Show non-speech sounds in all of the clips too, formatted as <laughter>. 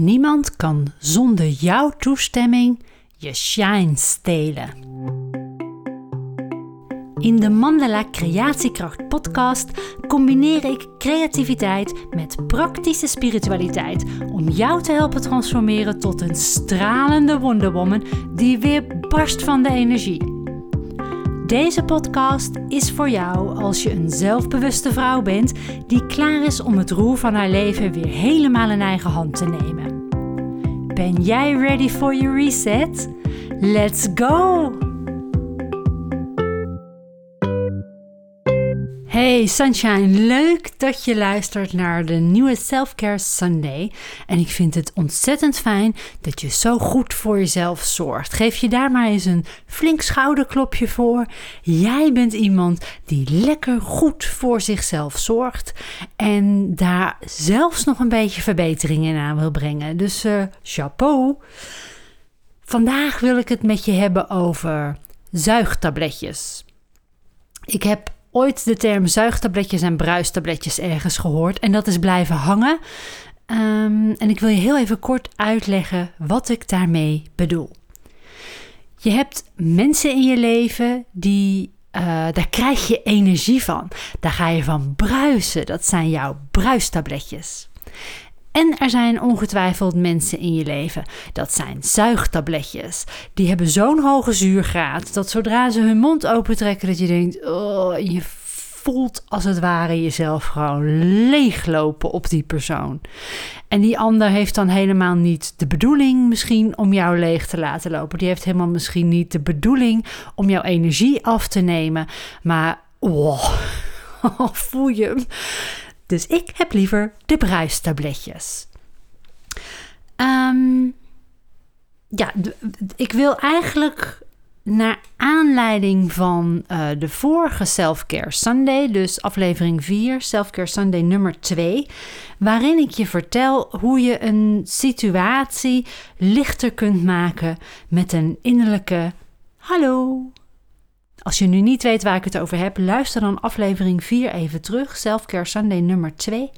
Niemand kan zonder jouw toestemming je shine stelen. In de Mandala Creatiekracht podcast combineer ik creativiteit met praktische spiritualiteit om jou te helpen transformeren tot een stralende wonderwoman die weer barst van de energie. Deze podcast is voor jou als je een zelfbewuste vrouw bent die klaar is om het roer van haar leven weer helemaal in eigen hand te nemen. Ben jij ready for your reset? Let's go! Hey Sunshine, leuk dat je luistert naar de nieuwe Self-Care Sunday. En ik vind het ontzettend fijn dat je zo goed voor jezelf zorgt. Geef je daar maar eens een flink schouderklopje voor. Jij bent iemand die lekker goed voor zichzelf zorgt en daar zelfs nog een beetje verbeteringen aan wil brengen. Dus uh, chapeau. Vandaag wil ik het met je hebben over zuigtabletjes. Ik heb ooit de term zuigtabletjes en bruistabletjes ergens gehoord en dat is blijven hangen. Um, en ik wil je heel even kort uitleggen wat ik daarmee bedoel. Je hebt mensen in je leven die uh, daar krijg je energie van. Daar ga je van bruisen. Dat zijn jouw bruistabletjes. En er zijn ongetwijfeld mensen in je leven. Dat zijn zuigtabletjes. Die hebben zo'n hoge zuurgraad dat zodra ze hun mond opentrekken, dat je denkt: oh, je voelt als het ware jezelf gewoon leeglopen op die persoon. En die ander heeft dan helemaal niet de bedoeling misschien om jou leeg te laten lopen. Die heeft helemaal misschien niet de bedoeling om jouw energie af te nemen. Maar oh, <laughs> voel je hem? Dus ik heb liever de bruistabletjes. Um, ja, ik wil eigenlijk naar aanleiding van uh, de vorige Self-Care Sunday, dus aflevering 4, Self-Care Sunday nummer 2, waarin ik je vertel hoe je een situatie lichter kunt maken met een innerlijke hallo. Als je nu niet weet waar ik het over heb, luister dan aflevering 4 even terug, Self-Care Sunday nummer 2. Um,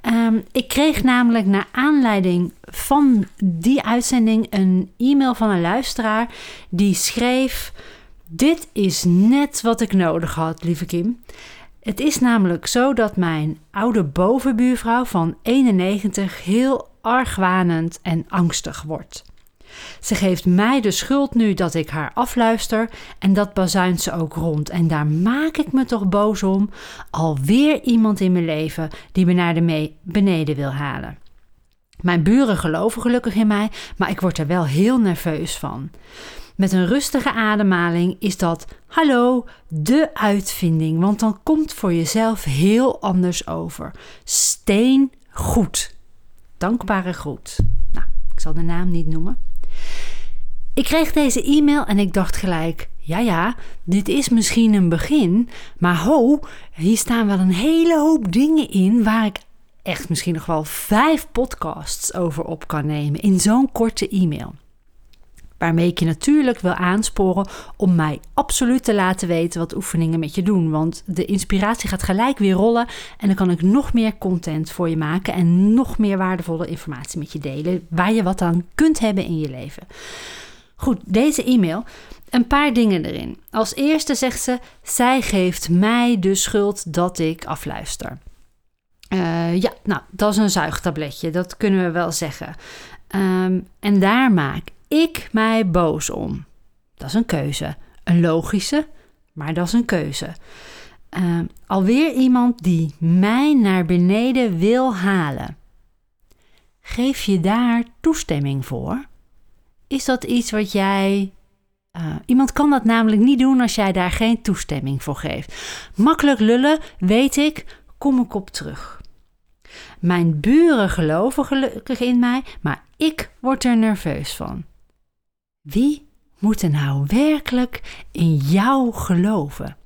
ehm, ik kreeg namelijk naar aanleiding van die uitzending een e-mail van een luisteraar die schreef: Dit is net wat ik nodig had, lieve Kim. Het is namelijk zo dat mijn oude bovenbuurvrouw van 91 heel argwanend en angstig wordt. Ze geeft mij de schuld nu dat ik haar afluister en dat bazuint ze ook rond. En daar maak ik me toch boos om. Alweer iemand in mijn leven die me naar de beneden wil halen. Mijn buren geloven gelukkig in mij, maar ik word er wel heel nerveus van. Met een rustige ademhaling is dat, hallo, de uitvinding, want dan komt voor jezelf heel anders over. Steen goed. Dankbare groet. Nou, ik zal de naam niet noemen. Ik kreeg deze e-mail en ik dacht gelijk: ja, ja, dit is misschien een begin, maar ho, hier staan wel een hele hoop dingen in waar ik echt misschien nog wel vijf podcasts over op kan nemen in zo'n korte e-mail. Waarmee ik je natuurlijk wil aansporen om mij absoluut te laten weten wat oefeningen met je doen. Want de inspiratie gaat gelijk weer rollen. En dan kan ik nog meer content voor je maken. En nog meer waardevolle informatie met je delen. Waar je wat aan kunt hebben in je leven. Goed, deze e-mail. Een paar dingen erin. Als eerste zegt ze: Zij geeft mij de schuld dat ik afluister. Uh, ja, nou, dat is een zuigtabletje, dat kunnen we wel zeggen. Um, en daar maak ik mij boos om. Dat is een keuze. Een logische, maar dat is een keuze. Uh, alweer iemand die mij naar beneden wil halen. Geef je daar toestemming voor? Is dat iets wat jij. Uh, iemand kan dat namelijk niet doen als jij daar geen toestemming voor geeft. Makkelijk lullen, weet ik, kom ik op terug. Mijn buren geloven gelukkig in mij, maar ik word er nerveus van. Wie moet er nou werkelijk in jou geloven?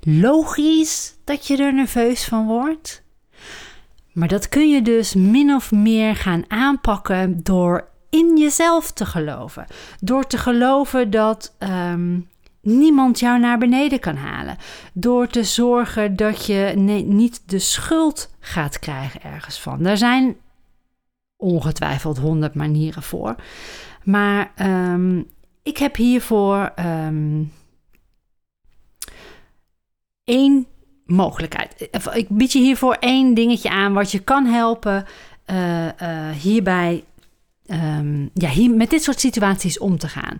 Logisch dat je er nerveus van wordt. Maar dat kun je dus min of meer gaan aanpakken door in jezelf te geloven. Door te geloven dat um, niemand jou naar beneden kan halen. Door te zorgen dat je niet de schuld gaat krijgen ergens van. Er zijn ongetwijfeld honderd manieren voor. Maar ehm, ik heb hiervoor um, één mogelijkheid. Ik bied je hiervoor één dingetje aan wat je kan helpen uh, uh, hierbij um, ja, met dit soort situaties om te gaan.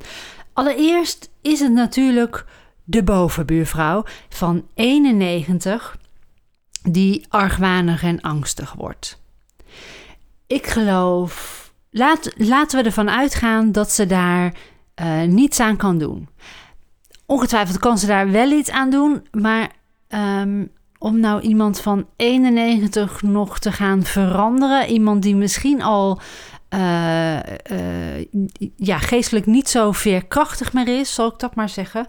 Allereerst is het natuurlijk de bovenbuurvrouw van 91 die argwanig en angstig wordt. Ik geloof, laten we ervan uitgaan dat ze daar uh, niets aan kan doen. Ongetwijfeld kan ze daar wel iets aan doen, maar um, om nou iemand van 91 nog te gaan veranderen, iemand die misschien al uh, uh, ja, geestelijk niet zo veerkrachtig meer is, zal ik dat maar zeggen.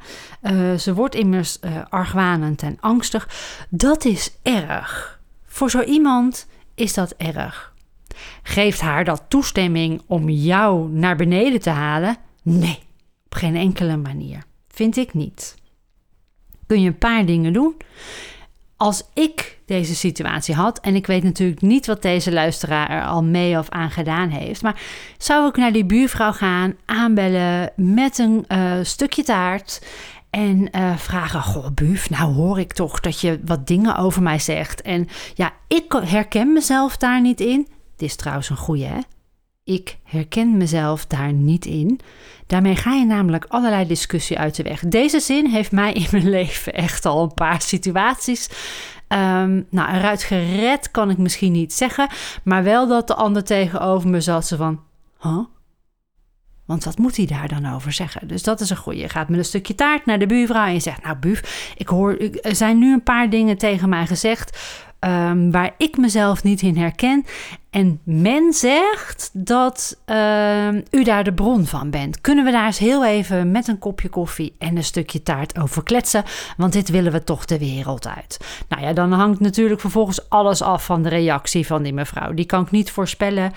Ze wordt immers argwanend en angstig. Dat is erg. Voor zo iemand is dat erg. Geeft haar dat toestemming om jou naar beneden te halen? Nee, op geen enkele manier. Vind ik niet. Kun je een paar dingen doen? Als ik deze situatie had, en ik weet natuurlijk niet wat deze luisteraar er al mee of aan gedaan heeft, maar zou ik naar die buurvrouw gaan, aanbellen met een uh, stukje taart en uh, vragen: Goh, buuf, nou hoor ik toch dat je wat dingen over mij zegt. En ja, ik herken mezelf daar niet in. Dit is trouwens een goeie, hè? Ik herken mezelf daar niet in. Daarmee ga je namelijk allerlei discussie uit de weg. Deze zin heeft mij in mijn <laughs> leven echt al een paar situaties. Um, nou, eruit gered kan ik misschien niet zeggen, maar wel dat de ander tegenover me zat. Ze van, huh? Want wat moet hij daar dan over zeggen? Dus dat is een goeie. Je gaat met een stukje taart naar de buurvrouw en je zegt: Nou, buuf, ik hoor, er zijn nu een paar dingen tegen mij gezegd. Um, waar ik mezelf niet in herken. En men zegt dat uh, u daar de bron van bent. Kunnen we daar eens heel even met een kopje koffie en een stukje taart over kletsen? Want dit willen we toch de wereld uit. Nou ja, dan hangt natuurlijk vervolgens alles af van de reactie van die mevrouw. Die kan ik niet voorspellen.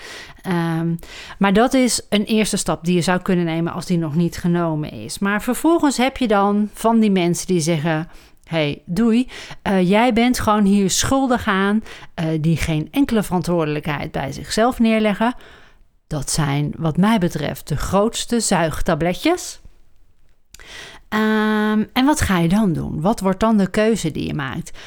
Um, maar dat is een eerste stap die je zou kunnen nemen als die nog niet genomen is. Maar vervolgens heb je dan van die mensen die zeggen hey, doei. Uh, jij bent gewoon hier schuldig aan, uh, die geen enkele verantwoordelijkheid bij zichzelf neerleggen. Dat zijn, wat mij betreft, de grootste zuigtabletjes. Um, en wat ga je dan doen? Wat wordt dan de keuze die je maakt?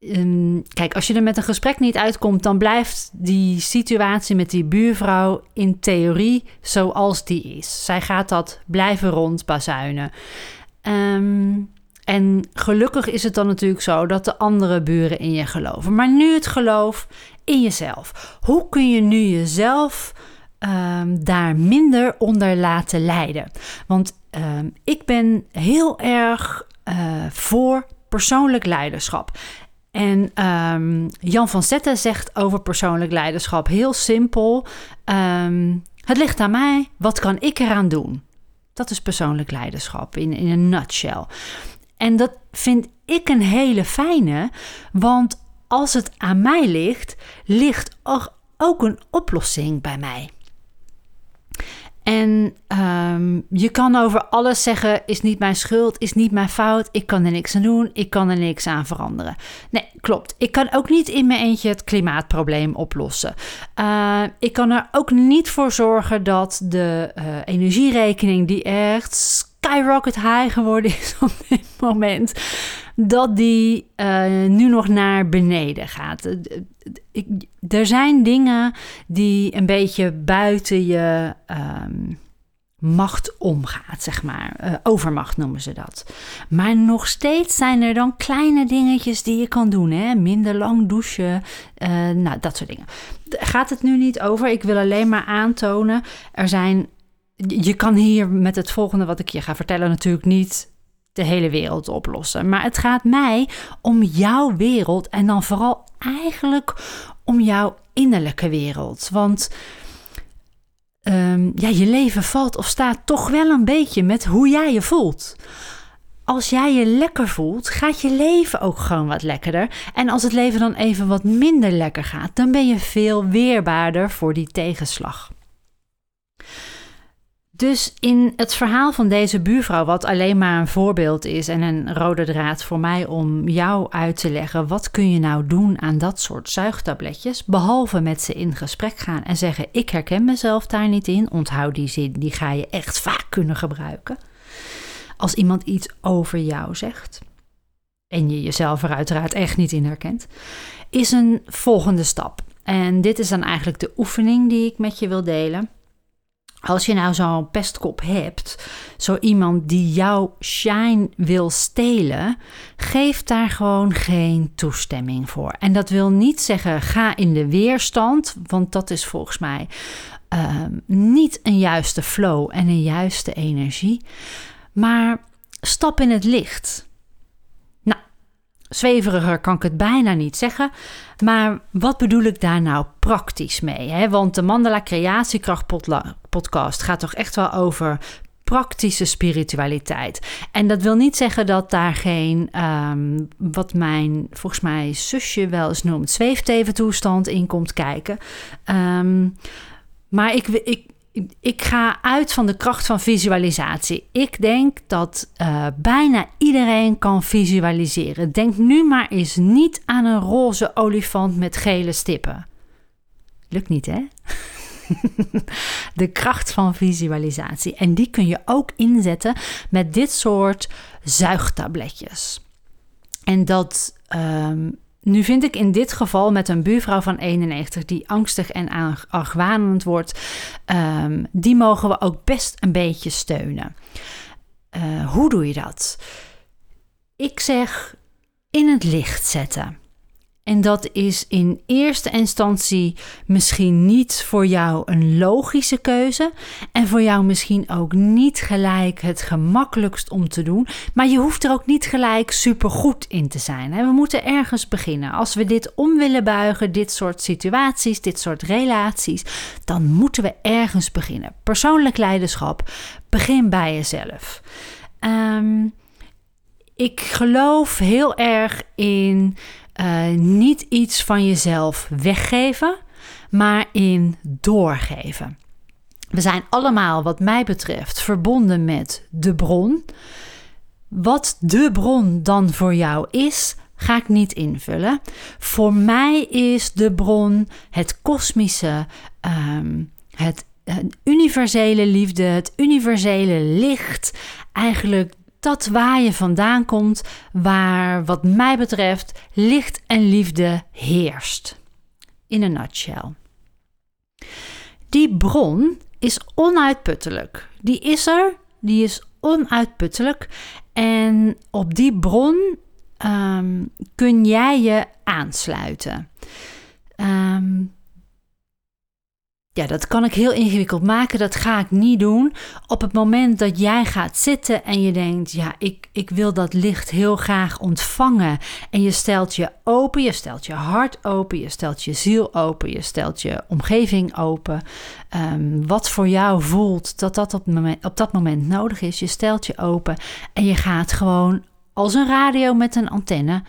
Um, kijk, als je er met een gesprek niet uitkomt, dan blijft die situatie met die buurvrouw in theorie zoals die is. Zij gaat dat blijven rondbazuinen. Um, en gelukkig is het dan natuurlijk zo dat de andere buren in je geloven. Maar nu het geloof in jezelf. Hoe kun je nu jezelf um, daar minder onder laten leiden? Want um, ik ben heel erg uh, voor persoonlijk leiderschap. En um, Jan van Zetten zegt over persoonlijk leiderschap heel simpel: Het ligt aan mij, wat kan ik eraan doen? Dat is persoonlijk leiderschap in, in een nutshell. En dat vind ik een hele fijne, want als het aan mij ligt, ligt ook een oplossing bij mij. En um, je kan over alles zeggen: is niet mijn schuld, is niet mijn fout, ik kan er niks aan doen, ik kan er niks aan veranderen. Nee, klopt. Ik kan ook niet in mijn eentje het klimaatprobleem oplossen. Uh, ik kan er ook niet voor zorgen dat de uh, energierekening, die echt skyrocket high geworden is op dit moment, dat die uh, nu nog naar beneden gaat. Ik, er zijn dingen die een beetje buiten je um, macht omgaat, zeg maar. Overmacht noemen ze dat. Maar nog steeds zijn er dan kleine dingetjes die je kan doen. Hè? Minder lang douchen, nou, dat soort dingen. Gaat het nu niet over. Ik wil alleen maar aantonen, er zijn je kan hier met het volgende wat ik je ga vertellen natuurlijk niet de hele wereld oplossen. Maar het gaat mij om jouw wereld en dan vooral eigenlijk om jouw innerlijke wereld. Want um, ja, je leven valt of staat toch wel een beetje met hoe jij je voelt. Als jij je lekker voelt, gaat je leven ook gewoon wat lekkerder. En als het leven dan even wat minder lekker gaat, dan ben je veel weerbaarder voor die tegenslag. Dus in het verhaal van deze buurvrouw, wat alleen maar een voorbeeld is en een rode draad voor mij om jou uit te leggen, wat kun je nou doen aan dat soort zuigtabletjes, behalve met ze in gesprek gaan en zeggen: Ik herken mezelf daar niet in. Onthoud die zin, die ga je echt vaak kunnen gebruiken. Als iemand iets over jou zegt en je jezelf er uiteraard echt niet in herkent, is een volgende stap. En dit is dan eigenlijk de oefening die ik met je wil delen. Als je nou zo'n pestkop hebt, zo iemand die jouw shine wil stelen, geef daar gewoon geen toestemming voor. En dat wil niet zeggen ga in de weerstand, want dat is volgens mij ehm, niet een juiste flow en een juiste energie. Maar stap in het licht. Zweveriger kan ik het bijna niet zeggen. Maar wat bedoel ik daar nou praktisch mee? Hè? Want de Mandala Creatiekracht podcast gaat toch echt wel over praktische spiritualiteit. En dat wil niet zeggen dat daar geen, ehm, wat mijn volgens mij zusje wel eens noemt, zweefteventoestand in komt kijken. Um, maar ik, ik, ik ga uit van de kracht van visualisatie. Ik denk dat uh, bijna iedereen kan visualiseren. Denk nu maar eens niet aan een roze olifant met gele stippen. Lukt niet, hè? <laughs> de kracht van visualisatie. En die kun je ook inzetten met dit soort zuigtabletjes. En dat um, nu vind ik in dit geval met een buurvrouw van 91 die angstig en argwanend wordt, um, die mogen we ook best een beetje steunen. Uh, hoe doe je dat? Ik zeg in het licht zetten. En dat is in eerste instantie misschien niet voor jou een logische keuze. En voor jou misschien ook niet gelijk het gemakkelijkst om te doen. Maar je hoeft er ook niet gelijk supergoed in te zijn. We moeten ergens beginnen. Als we dit om willen buigen, dit soort situaties, dit soort relaties, dan moeten we ergens beginnen. Persoonlijk leiderschap, begin bij jezelf. Um, ik geloof heel erg in uh, niet iets van jezelf weggeven, maar in doorgeven. We zijn allemaal, wat mij betreft, verbonden met de bron. Wat de bron dan voor jou is, ga ik niet invullen. Voor mij is de bron het kosmische, het, het universele liefde, het universele licht. Eigenlijk dat waar je vandaan komt, waar wat mij betreft licht en liefde heerst. In een nutshell. Die bron is onuitputtelijk. Die is er, die is onuitputtelijk. En op die bron um, kun jij je aansluiten. Um, ja, dat kan ik heel ingewikkeld maken. Dat ga ik niet doen. Op het moment dat jij gaat zitten en je denkt: ja, ik, ik wil dat licht heel graag ontvangen. En je stelt je open, je stelt je hart open, je stelt je ziel open, je stelt je omgeving open. Um, wat voor jou voelt dat dat op, moment, op dat moment nodig is. Je stelt je open en je gaat gewoon als een radio met een antenne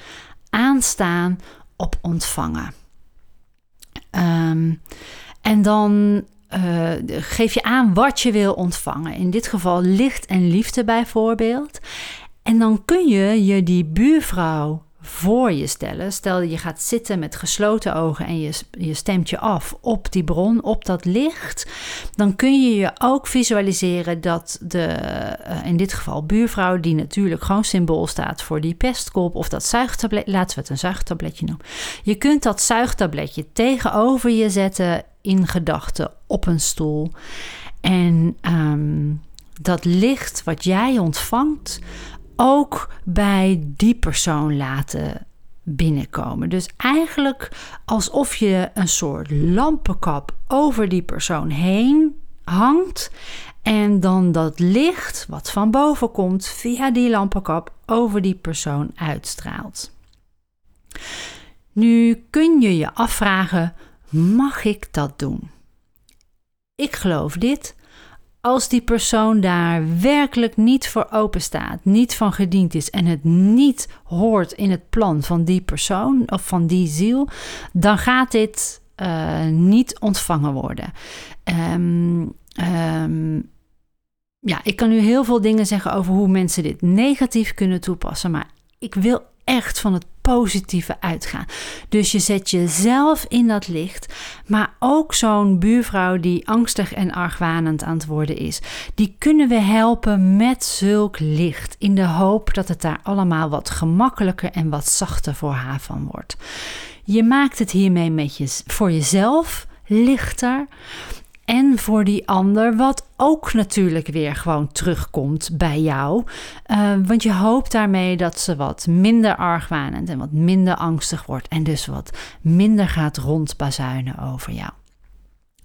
aanstaan op ontvangen. Um, en dan uh, geef je aan wat je wil ontvangen. In dit geval licht en liefde bijvoorbeeld. En dan kun je je die buurvrouw voor je stellen. Stel je gaat zitten met gesloten ogen en je, je stemt je af op die bron, op dat licht. Dan kun je je ook visualiseren dat de, uh, in dit geval buurvrouw, die natuurlijk gewoon symbool staat voor die pestkop of dat zuigtablet, laten we het een zuigtabletje noemen. Je kunt dat zuigtabletje tegenover je zetten in gedachten op een stoel. En um, dat licht wat jij ontvangt ook bij die persoon laten binnenkomen. Dus eigenlijk alsof je een soort lampenkap over die persoon heen hangt en dan dat licht wat van boven komt via die lampenkap over die persoon uitstraalt. Nu kun je je afvragen: mag ik dat doen? Ik geloof dit. Als die persoon daar werkelijk niet voor open staat, niet van gediend is en het niet hoort in het plan van die persoon of van die ziel, dan gaat dit uh, niet ontvangen worden. Um, um, ja, ik kan nu heel veel dingen zeggen over hoe mensen dit negatief kunnen toepassen, maar ik wil echt van het positieve uitgaan. Dus je zet jezelf in dat licht, maar ook zo'n buurvrouw die angstig en argwanend aan het worden is. Die kunnen we helpen met zulk licht, in de hoop dat het daar allemaal wat gemakkelijker en wat zachter voor haar van wordt. Je maakt het hiermee met je, voor jezelf lichter en voor die ander, wat ook natuurlijk weer gewoon terugkomt bij jou. Uh, want je hoopt daarmee dat ze wat minder argwanend en wat minder angstig wordt en dus wat minder gaat rondbazuinen over jou.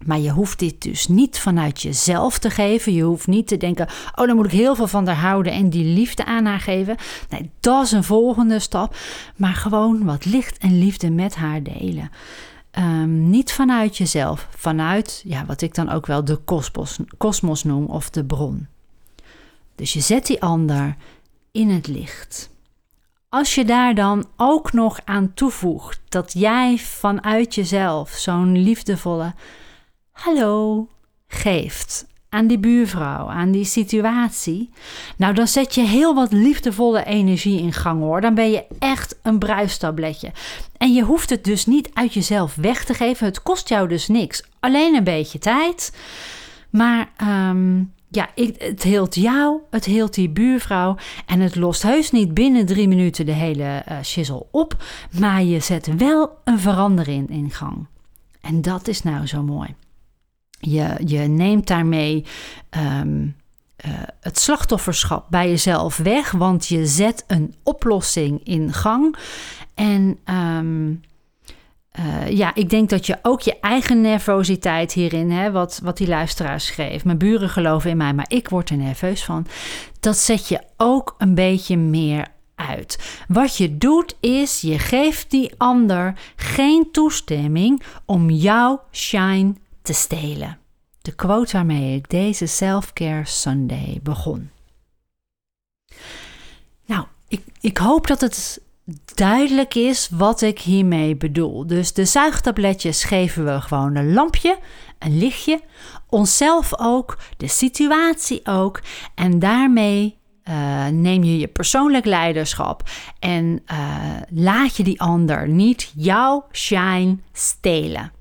Maar je hoeft dit dus niet vanuit jezelf te geven. Je hoeft niet te denken: oh, dan moet ik heel veel van haar houden en die liefde aan haar geven. Nee, dat is een volgende stap. Maar gewoon wat licht en liefde met haar delen. Um, niet vanuit jezelf, vanuit ja, wat ik dan ook wel de kosmos noem of de bron. Dus je zet die ander in het licht. Als je daar dan ook nog aan toevoegt dat jij vanuit jezelf zo'n liefdevolle hallo geeft aan die buurvrouw, aan die situatie. Nou, dan zet je heel wat liefdevolle energie in gang hoor. Dan ben je echt een bruistabletje. En je hoeft het dus niet uit jezelf weg te geven. Het kost jou dus niks. Alleen een beetje tijd. Maar um, ja, het heelt jou, het heelt die buurvrouw. En het lost heus niet binnen drie minuten de hele uh, op. Maar je zet wel een verandering in gang. En dat is nou zo mooi. Je, je neemt daarmee um, uh, het slachtofferschap bij jezelf weg, want je zet een oplossing in gang. En um, uh, ja, ik denk dat je ook je eigen nervositeit hierin, hè, wat, wat die luisteraar schreef. Mijn buren geloven in mij, maar ik word er nerveus van. Dat zet je ook een beetje meer uit. Wat je doet is, je geeft die ander geen toestemming om jouw shine te stelen. De quote waarmee ik deze Self-Care Sunday begon. Nou, ik, ik hoop dat het duidelijk is wat ik hiermee bedoel. Dus de zuigtabletjes geven we gewoon een lampje, een lichtje, onszelf ook, de situatie ook. En daarmee uh, neem je je persoonlijk leiderschap en uh, laat je die ander niet jouw shine stelen.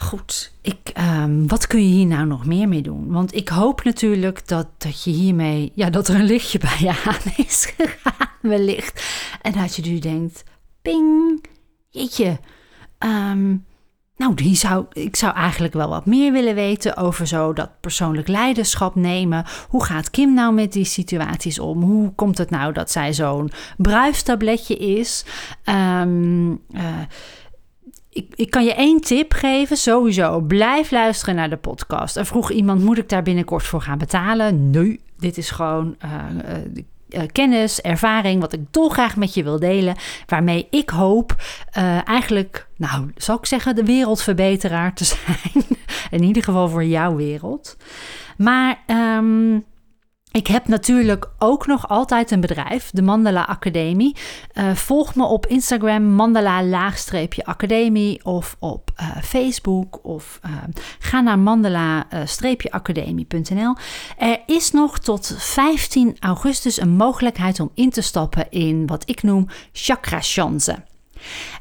Goed, ik, um, wat kun je hier nou nog meer mee doen? Want ik hoop natuurlijk dat, dat je hiermee, ja, dat er een lichtje <laughs> bij je aan is gegaan, wellicht. En dat je nu denkt, ping, jeetje, um, nou, die zou, ik zou eigenlijk wel wat meer willen weten over zo dat persoonlijk leiderschap nemen. Hoe gaat Kim nou met die situaties om? Hoe komt het nou dat zij zo'n bruistabletje is? Um, ik, kan je één tip geven. Sowieso, blijf luisteren naar de podcast. Er vroeg iemand, moet ik daar binnenkort voor gaan betalen? Nee, dit is gewoon... Uh, uh, kennis, ervaring, wat ik dolgraag met je wil delen. Waarmee ik hoop eigenlijk, nou, zal ik zeggen, de wereldverbeteraar te <laughs> zijn. In ieder geval voor jouw wereld. Maar um, ik heb natuurlijk ook nog altijd een bedrijf, de Mandala Academie. Uh, volg me op Instagram, mandala-academie of op uh, Facebook of uh, ga naar mandala-academie.nl. Er is nog tot 15 augustus een mogelijkheid om in te stappen in wat ik noem chakra chance.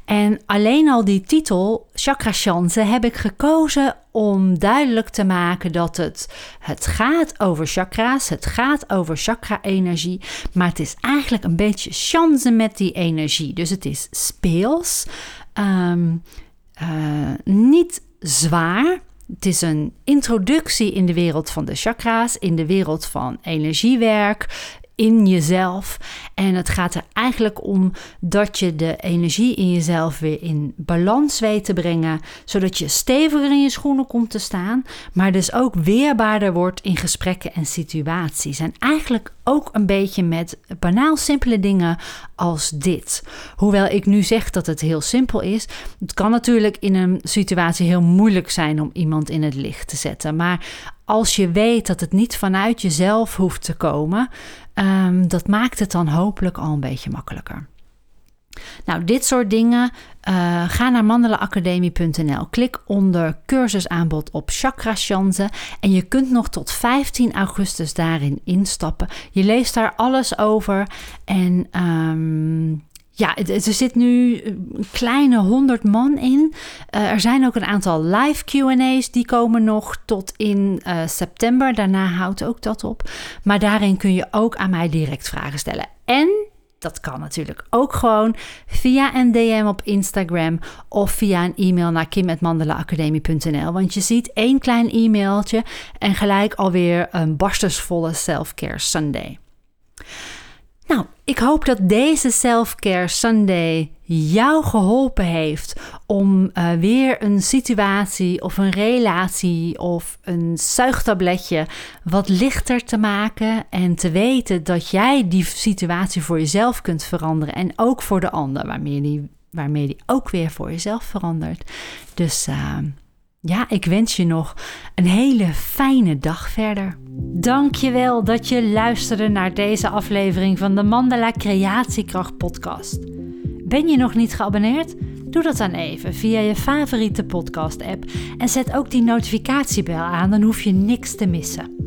En alleen al die titel, Chakra Chance, heb ik gekozen om duidelijk te maken dat het, het gaat over chakra's, het gaat over chakra-energie, maar het is eigenlijk een beetje chance met die energie. Dus het is speels, um, uh, niet zwaar. Het is een introductie in de wereld van de chakra's, in de wereld van energiewerk, in jezelf. En het gaat er eigenlijk om dat je de energie in jezelf weer in balans weet te brengen, zodat je steviger in je schoenen komt te staan, maar dus ook weerbaarder wordt in gesprekken en situaties. En eigenlijk ook een beetje met banaal simpele dingen als dit. Hoewel ik nu zeg dat het heel simpel is, het kan natuurlijk in een situatie heel moeilijk zijn om iemand in het licht te zetten. Maar als je weet dat het niet vanuit jezelf hoeft te komen, um, dat maakt het dan hopelijk al een beetje makkelijker. Nou, dit soort dingen. Uh, ga naar mandelaacademie.nl. Klik onder cursusaanbod op chakra chance. En je kunt nog tot 15 augustus daarin instappen. Je leest daar alles over. En um, ja, er zit nu een kleine 100 man in. Uh, er zijn ook een aantal live QA's die komen nog tot in uh, september. Daarna houdt ook dat op. Maar daarin kun je ook aan mij direct vragen stellen. En dat kan natuurlijk ook gewoon via een DM op Instagram of via een e-mail naar kim.mandelaacademie.nl. Want je ziet één klein e-mailtje en gelijk alweer een barstensvolle Self-Care Sunday. Nou, ik hoop dat deze Self-Care Sunday jou geholpen heeft om uh, weer een situatie of een relatie of een zuigtabletje wat lichter te maken en te weten dat jij die situatie voor jezelf kunt veranderen en ook voor de ander, waarmee die, waarmee die ook weer voor jezelf verandert. Dus uh, ja, ik wens je nog een hele fijne dag verder. Dankjewel dat je luisterde naar deze aflevering van de Mandala Creatiekracht podcast. Ben je nog niet geabonneerd? Doe dat dan even via je favoriete podcast app en zet ook die notificatiebel aan, dan hoef je niks te missen.